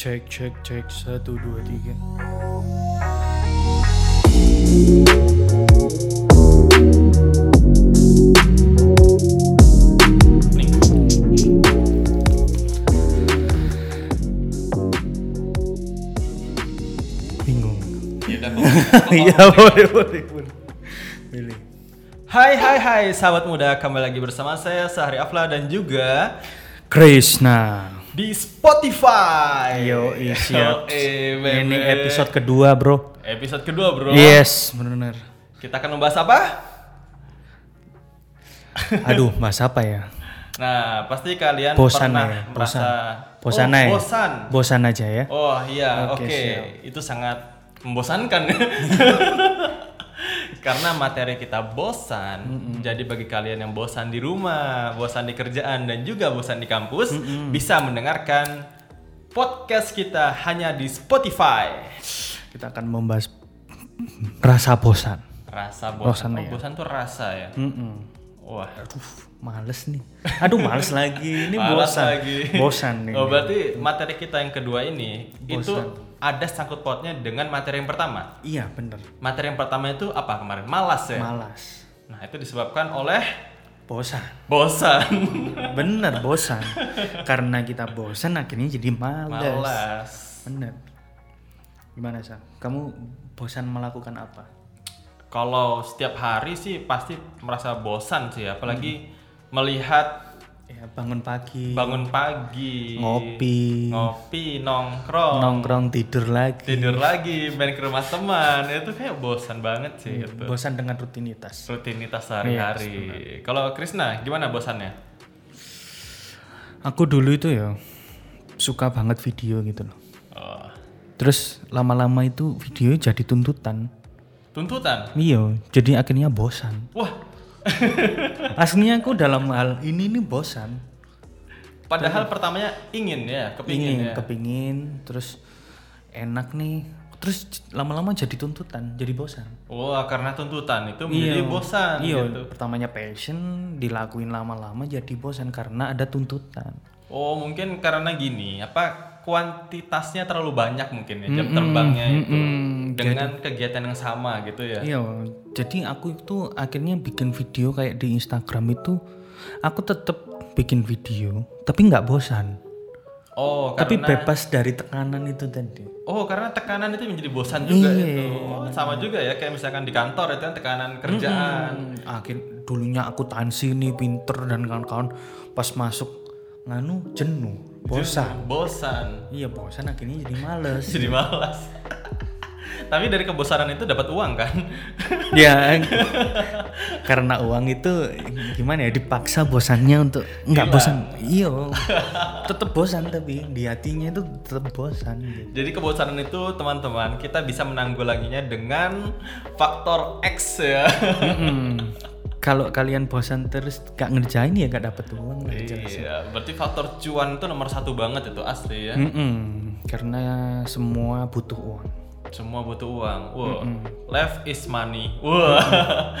Cek cek cek satu dua tiga. Bingung. Iya boleh boleh boleh. Pilih. Hai hai hai sahabat muda kembali lagi bersama saya Sahri Afla dan juga Krishna. Di Spotify. Yo, iya, siap. Yoi, Ini episode kedua, bro. episode kedua bro. Yes, benar. Kita akan membahas apa? Aduh, mas apa ya? Nah pasti kalian Bosan pernah ya, merasa Bosan oh, ya? bosan. Bosan aja ya. Oh iya, oke. Oke, siap. Itu sangat membosankan. Karena materi kita bosan, jadi bagi kalian yang bosan di rumah, bosan di kerjaan dan juga bosan di kampus, bisa mendengarkan podcast kita hanya di Spotify. Kita akan membahas rasa bosan. Rasa Bosan bosan. Oh, ya. bosan tuh rasa ya. Mm-mm. Wah, Aduh, males nih. Aduh, males lagi. Ini malas bosan. lagi. Bosan nih. Oh, berarti materi kita yang kedua ini itu Bosan. Ada sangkut pautnya dengan materi yang pertama. Iya, bener. Materi yang pertama itu apa kemarin? Malas ya. Malas. Nah, itu disebabkan oleh Bosan. bosan. Bener, bosan. Karena kita bosan akhirnya jadi males. Malas. Bener. Gimana, Sa? Kamu bosan melakukan apa? Kalau setiap hari sih pasti merasa bosan sih, apalagi melihat Ya, bangun pagi, bangun pagi, ngopi, ngopi, nongkrong, nongkrong tidur lagi. tidur lagi, main ke rumah teman, itu kayak bosan banget sih itu. Bosan dengan rutinitas. Rutinitas sehari-hari. Kalau Krisna, gimana bosannya? Aku dulu itu ya suka banget video gitu loh. Oh, Terus lama-lama itu video jadi tuntutan. tuntutan. Iya, jadi akhirnya bosan. Wah, Aslinya aku dalam hal ini nih bosan. padahal pertamanya ingin ya, kepingin Ingin, ya. kepingin, terus enak nih. Terus lama-lama jadi tuntutan, jadi bosan. Wah, karena tuntutan itu menjadi bosan Iya, gitu. pertamanya passion, dilakuin lama-lama jadi bosan karena ada tuntutan. Oh, mungkin karena gini, apa kuantitasnya terlalu banyak mungkin ya jam terbangnya itu mm, dengan kegiatan yang sama gitu ya. Iya, jadi aku itu akhirnya bikin video kayak di Instagram itu, aku tetap bikin video, tapi nggak bosan. Oh, Tapi karena bebas dari tekanan itu tadi. Oh, karena tekanan itu menjadi bosan juga Iya. itu. Oh, sama juga ya kayak misalkan di kantor itu kan tekanan kerjaan. Hmm, akhir dulunya aku tansi nih pinter dan kawan-kawan pas masuk nganu jenuh, bosan. Bosan. Iya bosan akhirnya jadi males. Jadi malas. Tapi dari kebosanan itu dapat uang kan? ya karena uang itu gimana ya dipaksa bosannya untuk nggak bosan. Iya, tetap bosan tapi di hatinya itu tetap bosan. Gitu. Jadi kebosanan itu teman-teman kita bisa menanggulanginya dengan faktor X ya. Mm-mm. Kalau kalian bosan terus gak ngerjain ya gak dapet uang lah iya, berarti faktor cuan itu nomor satu banget itu asli ya. Mm-mm. Karena semua butuh uang. Semua butuh uang. Wah, life is money. Wah.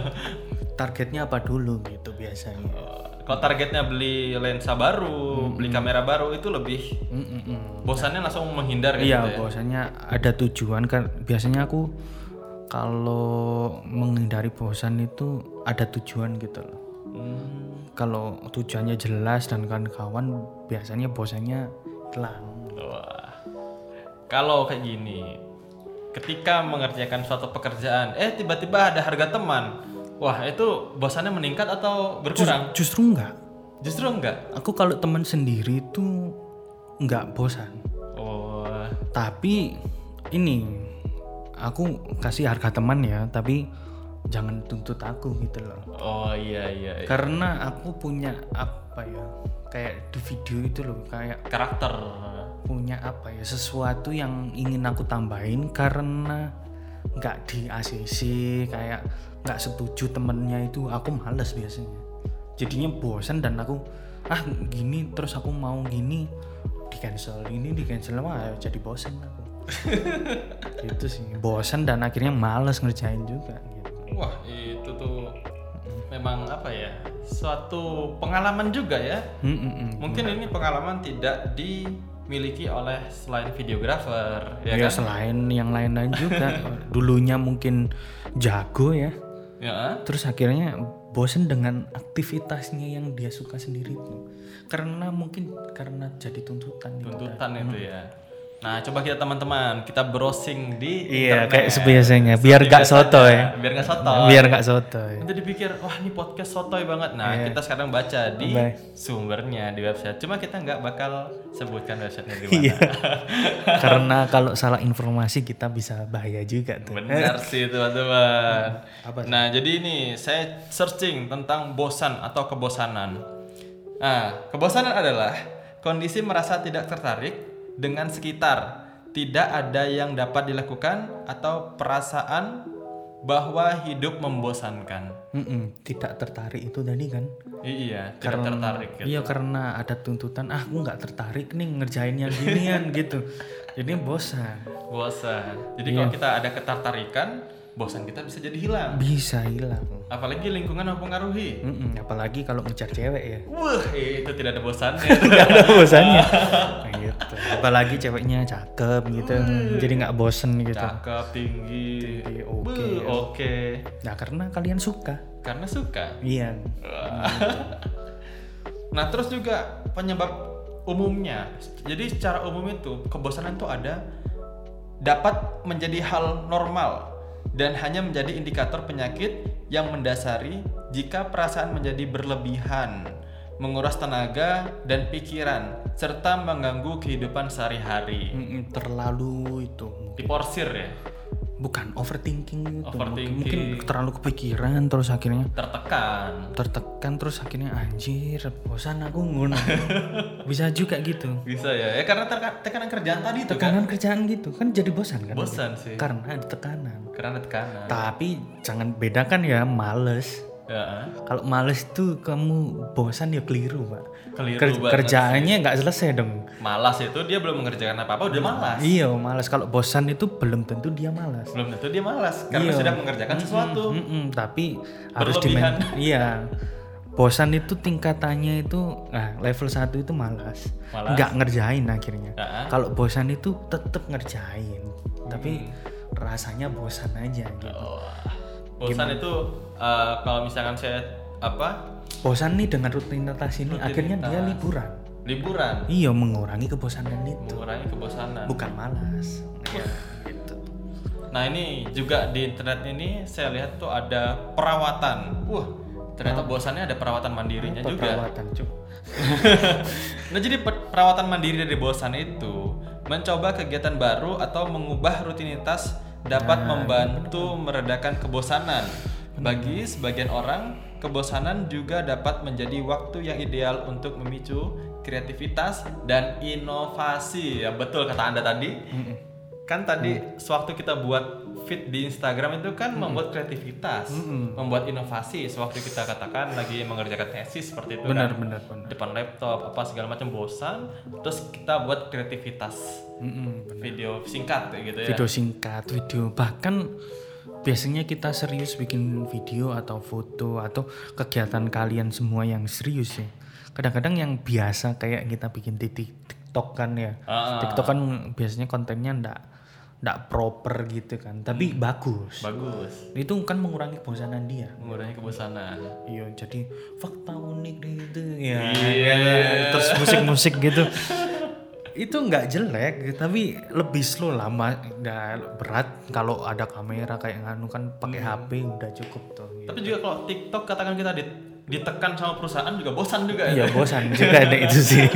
Targetnya apa dulu gitu biasanya. Kalau targetnya beli lensa baru, beli kamera baru itu lebih Mm-mm. bosannya langsung menghindar gitu Iya, ya. bahwasanya ada tujuan kan. Biasanya aku kalau menghindari bosan itu ada tujuan gitu loh. Hmm. Kalau tujuannya jelas dan kawan-kawan biasanya bosannya hilang. Wah. Kalau kayak gini, ketika mengerjakan suatu pekerjaan, eh tiba-tiba ada harga teman. Wah, itu bosannya meningkat atau berkurang? Justru enggak. Justru enggak. Aku kalau teman sendiri itu enggak bosan. Oh, Tapi ini aku kasih harga teman ya, tapi jangan tuntut aku gitu loh. oh iya iya. iya. Karena aku punya apa ya? Kayak di video itu loh, kayak Karakter. punya apa ya? Sesuatu yang ingin aku tambahin karena nggak di ACC kayak nggak setuju temennya itu aku males biasanya jadinya bosan dan aku ah gini terus aku mau gini di cancel ini di cancel mah jadi bosan aku gitu sih bosan dan akhirnya males ngerjain juga gitu Wah, itu tuh memang apa ya? Suatu pengalaman juga ya. Mm, mm, mm. Mungkin ini pengalaman tidak di dimiliki oleh selain videografer ya ya kan selain yang lain-lain juga dulunya mungkin jago ya ya terus akhirnya bosen dengan aktivitasnya yang dia suka sendiri tuh karena mungkin karena jadi tuntutan gitu. tuntutan itu ya nah coba kita teman-teman kita browsing di iya internet. kayak sebiasanya biar gak biasanya, sotoy biar gak soto biar gak sotoy Nanti dipikir, wah ini podcast sotoy banget. Nah, kita sekarang baca di sumbernya di website. Cuma kita nggak bakal sebutkan websitenya di Iya. mana. karena kalau salah informasi kita bisa bahaya juga tuh Benar sih teman-teman. Apa Nah, jadi ini saya searching tentang bosan atau kebosanan. Nah, kebosanan adalah kondisi merasa tidak tertarik dengan sekitar, tidak ada yang dapat dilakukan atau perasaan bahwa hidup membosankan. Mm-mm, tidak tertarik itu tadi kan I- iya, tidak tertarik. gitu. iya karena ada tuntutan ah aku nggak tertarik nih ngerjain yang ginian gitu jadi bosan Bosan. Jadi Iya. kalau kita ada ketertarikan, bosan kita bisa jadi hilang. bisa hilang Apalagi lingkungan mempengaruhi. Mm-mm, apalagi kalau ngejar cewek ya Wah, itu tidak ada bosannya. nggak ada bosannya Nah, gitu apalagi ceweknya cakep gitu jadi nggak bosen gitu Cakep, tinggi. Tinggi, oke. Buh, Oke. nah karena kalian suka Karena suka. iya Nah, terus juga penyebab umumnya. Jadi secara umum itu kebosanan itu ada dapat menjadi hal normal dan hanya menjadi indikator penyakit yang mendasari jika perasaan menjadi berlebihan, menguras tenaga dan pikiran serta mengganggu kehidupan sehari-hari. Terlalu itu Diporsir ya, bukan overthinking itu Mungkin- Overthinking. mungkin terlalu kepikiran terus akhirnya tertekan. tertekan terus akhirnya anjir bosan aku ngono bisa juga gitu Bisa ya, ya karena tekanan kerjaan tadi itu kan. tekanan kerjaan gitu kan jadi bosan kan Bosan sih. karena ada tekanan Karena ada tekanan. tapi jangan bedakan ya males Ya. kalau males tuh kamu bosan ya keliru pak Keliru Ker- banget kerjaannya nggak selesai dong Malas itu dia belum mengerjakan apa-apa udah malas. iya malas kalau bosan itu belum tentu dia malas Belum tentu dia malas karena Iya. sudah mengerjakan sesuatu. Mm-mm, tapi harus dimen iya bosan itu tingkatannya itu nah level 1 itu malas Malas. nggak ngerjain akhirnya Ah. kalau bosan itu tetep ngerjain tapi Hmm. rasanya bosan aja gitu Oh. Bosan itu eh, kalau misalkan saya apa? Bosan nih dengan rutinitas ini akhirnya dia liburan. Liburan? Iya mengurangi kebosanan itu. Mengurangi kebosanan. bukan malas. Ya gitu. Nah ini juga di internet ini saya lihat tuh ada perawatan. Wah ternyata bosannya ada perawatan mandirinya juga. perawatan cuk? Nah jadi pe- perawatan mandiri dari bosan itu mencoba kegiatan baru atau mengubah rutinitas dapat membantu meredakan kebosanan. Bagi sebagian orang, kebosanan juga dapat menjadi waktu yang ideal untuk memicu kreativitas dan inovasi. Ya betul kata anda tadi. Kan tadi sewaktu kita buat feed di Instagram itu kan membuat kreativitas, membuat inovasi. Sewaktu kita katakan lagi mengerjakan tesis seperti itu benar kan. benar benar. Depan laptop apa segala macam bosan terus kita buat kreativitas. Video singkat gitu ya. Video singkat video bahkan biasanya kita serius bikin video atau foto atau kegiatan kalian semua yang serius ya. Kadang-kadang yang biasa kayak kita bikin di tik- TikTok kan ya. Ah, TikTok kan biasanya kontennya ndak ndak proper gitu kan. Tapi bagus. Bagus. Itu kan mengurangi kebosanan dia. Mengurangi kebosanan. Iya jadi fakta unik gitu ya. Iya. terus musik-musik gitu itu nggak jelek tapi lebih slow lama nggak berat kalau ada kamera kayak nganu kan pakai HP udah cukup tuh gitu. tapi juga kalau TikTok katakan kita di- ditekan sama perusahaan juga bosan juga iya ya bosan juga ada itu sih.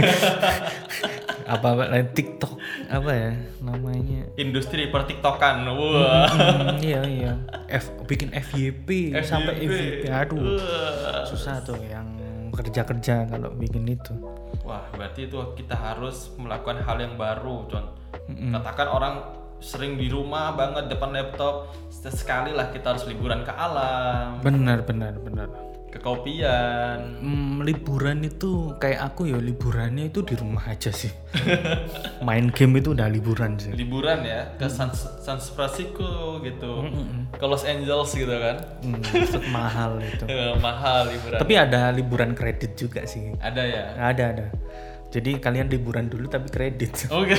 Apa lain TikTok apa ya namanya? Industri pertiktokan wah. Hmm, iya iya. F bikin FYP sampai FYP. FYP aduh. Susah tuh yang kerja kerja kalau bikin itu. Wah berarti itu kita harus melakukan hal yang baru Con. katakan orang sering di rumah banget depan laptop sekali lah kita harus liburan ke alam. Benar benar benar ke kopian Hmm, liburan itu kayak aku ya liburannya itu di rumah aja sih main game itu udah liburan sih liburan ya ke San, San Francisco gitu ke Los Angeles gitu kan Hmm, mahal itu Eh, mahal liburan tapi ada liburan kredit juga sih ada ya ada ada Jadi kalian liburan dulu tapi kredit. Oke.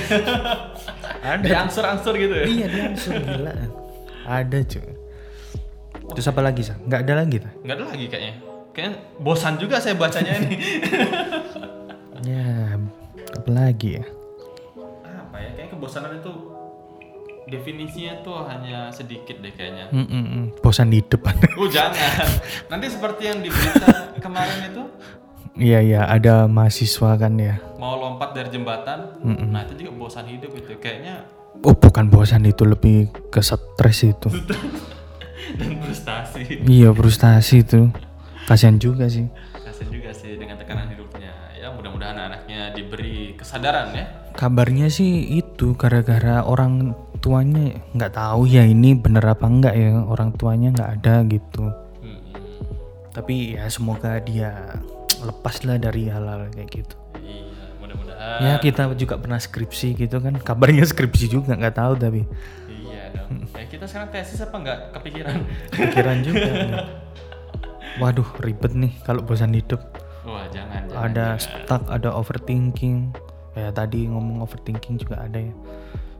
Ada. Diangsur-angsur gitu ya. iya dia langsung gila. Ada cuy. Terus apa lagi sah? Nggak ada lagi tak? Nggak ada lagi kayaknya. Kayaknya bosan juga saya bacanya ini. Ya, apa lagi ya? Apa ya? Kayak kebosanan itu definisinya tuh hanya sedikit deh kayaknya. Mm -mm, mm. bosan hidup. Oh jangan. Nanti seperti yang di berita kemarin itu Iya iya ada mahasiswa kan ya. mau lompat dari jembatan. Nah itu juga bosan hidup itu. Kayaknya Oh bukan bosan itu lebih ke stres itu. dan frustasi. iya frustasi itu. Kasihan juga sih. Kasian juga sih dengan tekanan hidupnya. Ya mudah-mudahan anaknya diberi kesadaran ya. Kabarnya sih itu gara-gara orang tuanya nggak tahu ya ini bener apa enggak ya orang tuanya nggak ada gitu. Hmm. Tapi ya semoga dia lepas lah dari hal-hal kayak gitu. Iya, mudah-mudahan. Ya kita juga pernah skripsi gitu kan. Kabarnya skripsi juga nggak tahu tapi Iya dong. Ya kita sekarang tesis apa nggak kepikiran? pikiran juga. Waduh ribet nih kalau bosan hidup. Wah jangan. jangan ada jangan. stuck, ada overthinking. Ya tadi ngomong overthinking juga ada ya.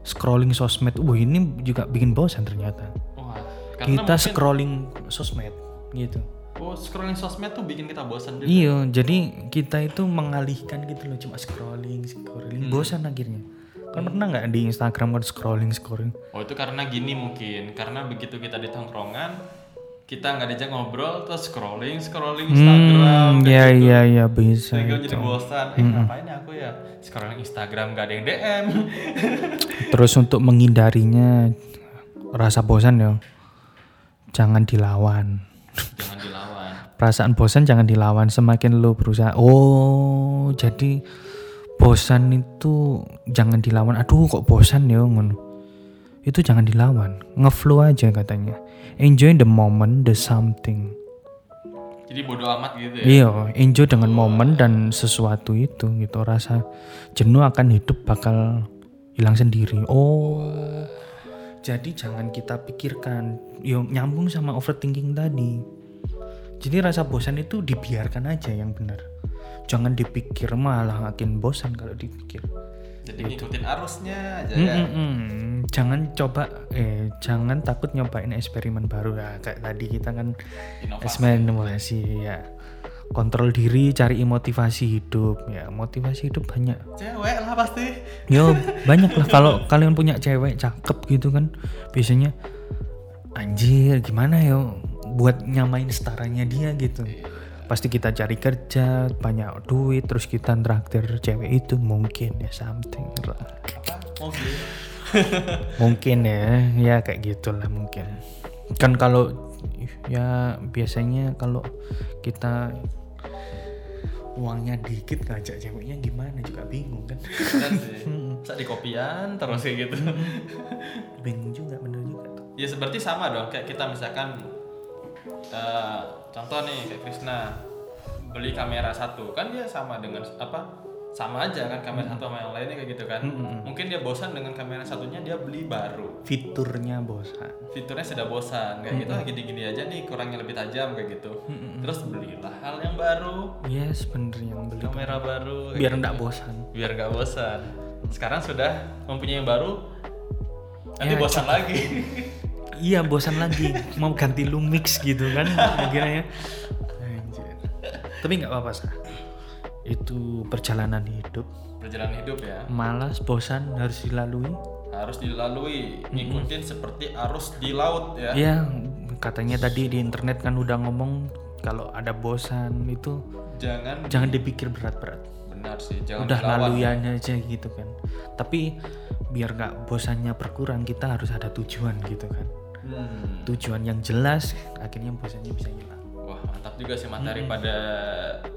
Scrolling sosmed. Wah ini juga bikin bosan ternyata. Wah, karena Kita mungkin- scrolling sosmed gitu. Oh, scrolling sosmed tuh bikin kita bosan juga. Iya, jadi kita itu mengalihkan gitu loh cuma scrolling, scrolling, bosan akhirnya. Kan pernah nggak di Instagram kan scrolling, scrolling? Oh itu karena gini mungkin karena begitu kita di tongkrongan kita nggak diajak ngobrol terus scrolling scrolling Instagram Hmm, iya gitu. iya iya bisa. Sehingga itu. jadi bosan. Eh ngapain ya aku ya scrolling Instagram nggak ada yang DM. Terus untuk menghindarinya rasa bosan ya, jangan dilawan. Jangan dilawan. Perasaan bosan jangan dilawan. Semakin lu berusaha, oh jadi bosan itu jangan dilawan. Aduh kok bosan ya ngono. Itu jangan dilawan, ngeflow aja katanya. Enjoy the moment, the something. Jadi bodoh amat gitu ya. Iya, enjoy dengan momen dan sesuatu itu gitu. Rasa jenuh akan hidup bakal hilang sendiri. Oh. Jadi jangan kita pikirkan. Yo nyambung sama overthinking tadi. Jadi rasa bosan itu dibiarkan aja yang benar. Jangan dipikir malah makin bosan kalau dipikir. Jadi ngikutin arusnya aja ya. Jangan coba eh jangan takut nyobain eksperimen baru ya kayak tadi kita kan eksperimen inovasi ya. Kontrol diri, cari motivasi hidup ya. Motivasi hidup banyak. Cewek lah pasti. Yo banyak lah kalau kalian punya cewek cakep gitu kan biasanya anjir gimana yo buat nyamain setaranya dia gitu. Pasti kita cari kerja, banyak duit, terus kita traktir cewek itu mungkin ya something lah. Mungkin ya ya kayak gitulah mungkin kan kalau ya biasanya kalau kita uangnya dikit ngajak ceweknya gimana juga bingung kan. Masa di kopian terus kayak gitu. bingung juga bener juga tuh Ya seperti sama dong kayak kita misalkan eh, contoh nih kayak Krisna beli kamera satu. Kan dia sama dengan apa sama aja kan kamera satu sama yang lainnya kayak gitu kan. Mungkin dia bosan dengan kamera satunya dia beli baru. Fiturnya bosan. Fiturnya sudah bosan. Kayak gitu "Ah, gini-gini aja nih kurangnya lebih tajam kayak gitu. Terus belilah hal yang baru. Yes bener yang beli. Kamera baru biar gitu. enggak bosan. Biar nggak bosan. Sekarang sudah mempunyai yang baru nanti Ya, bosan lagi iya bosan lagi. Mau ganti Lumix gitu kan akhirnya Anjir. tapi nggak apa-apa sah itu perjalanan hidup. Perjalanan hidup ya. Malas bosan harus dilalui. Harus dilalui. Ngikutin seperti arus di laut ya. Ya katanya tadi di internet kan udah ngomong kalau ada bosan itu jangan jangan dipikir berat-berat. Benar sih jangan udah dilawan laluin aja gitu kan. Tapi biar nggak bosannya berkurang kita harus ada tujuan gitu kan Hmm. tujuan yang jelas akhirnya bosannya bisa hilang. Wah mantap juga sih materi pada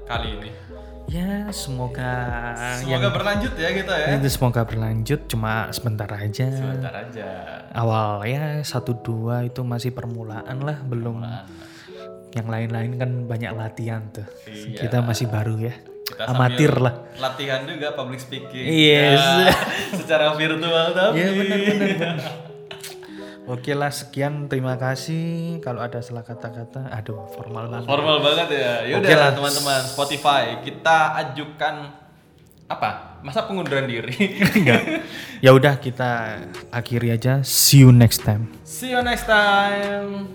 kali ini. Ya semoga yang semoga berlanjut ya kita ya. Itu semoga berlanjut cuma sebentar aja. Sebentar aja. Awal ya satu dua itu masih permulaan lah belum yang lain-lain kan banyak latihan tuh. Iya. kita masih baru ya. Kita amatir lah. latihan juga public speaking. Yes. Ya, secara virtual tapi. Ya benar benar benar oke lah sekian terima kasih kalau ada salah kata-kata aduh formal banget formal banget ya yaudah Oke lah. teman-teman Spotify kita ajukan apa? Masa pengunduran diri? Enggak. ya udah kita akhiri aja. See you next time. See you next time.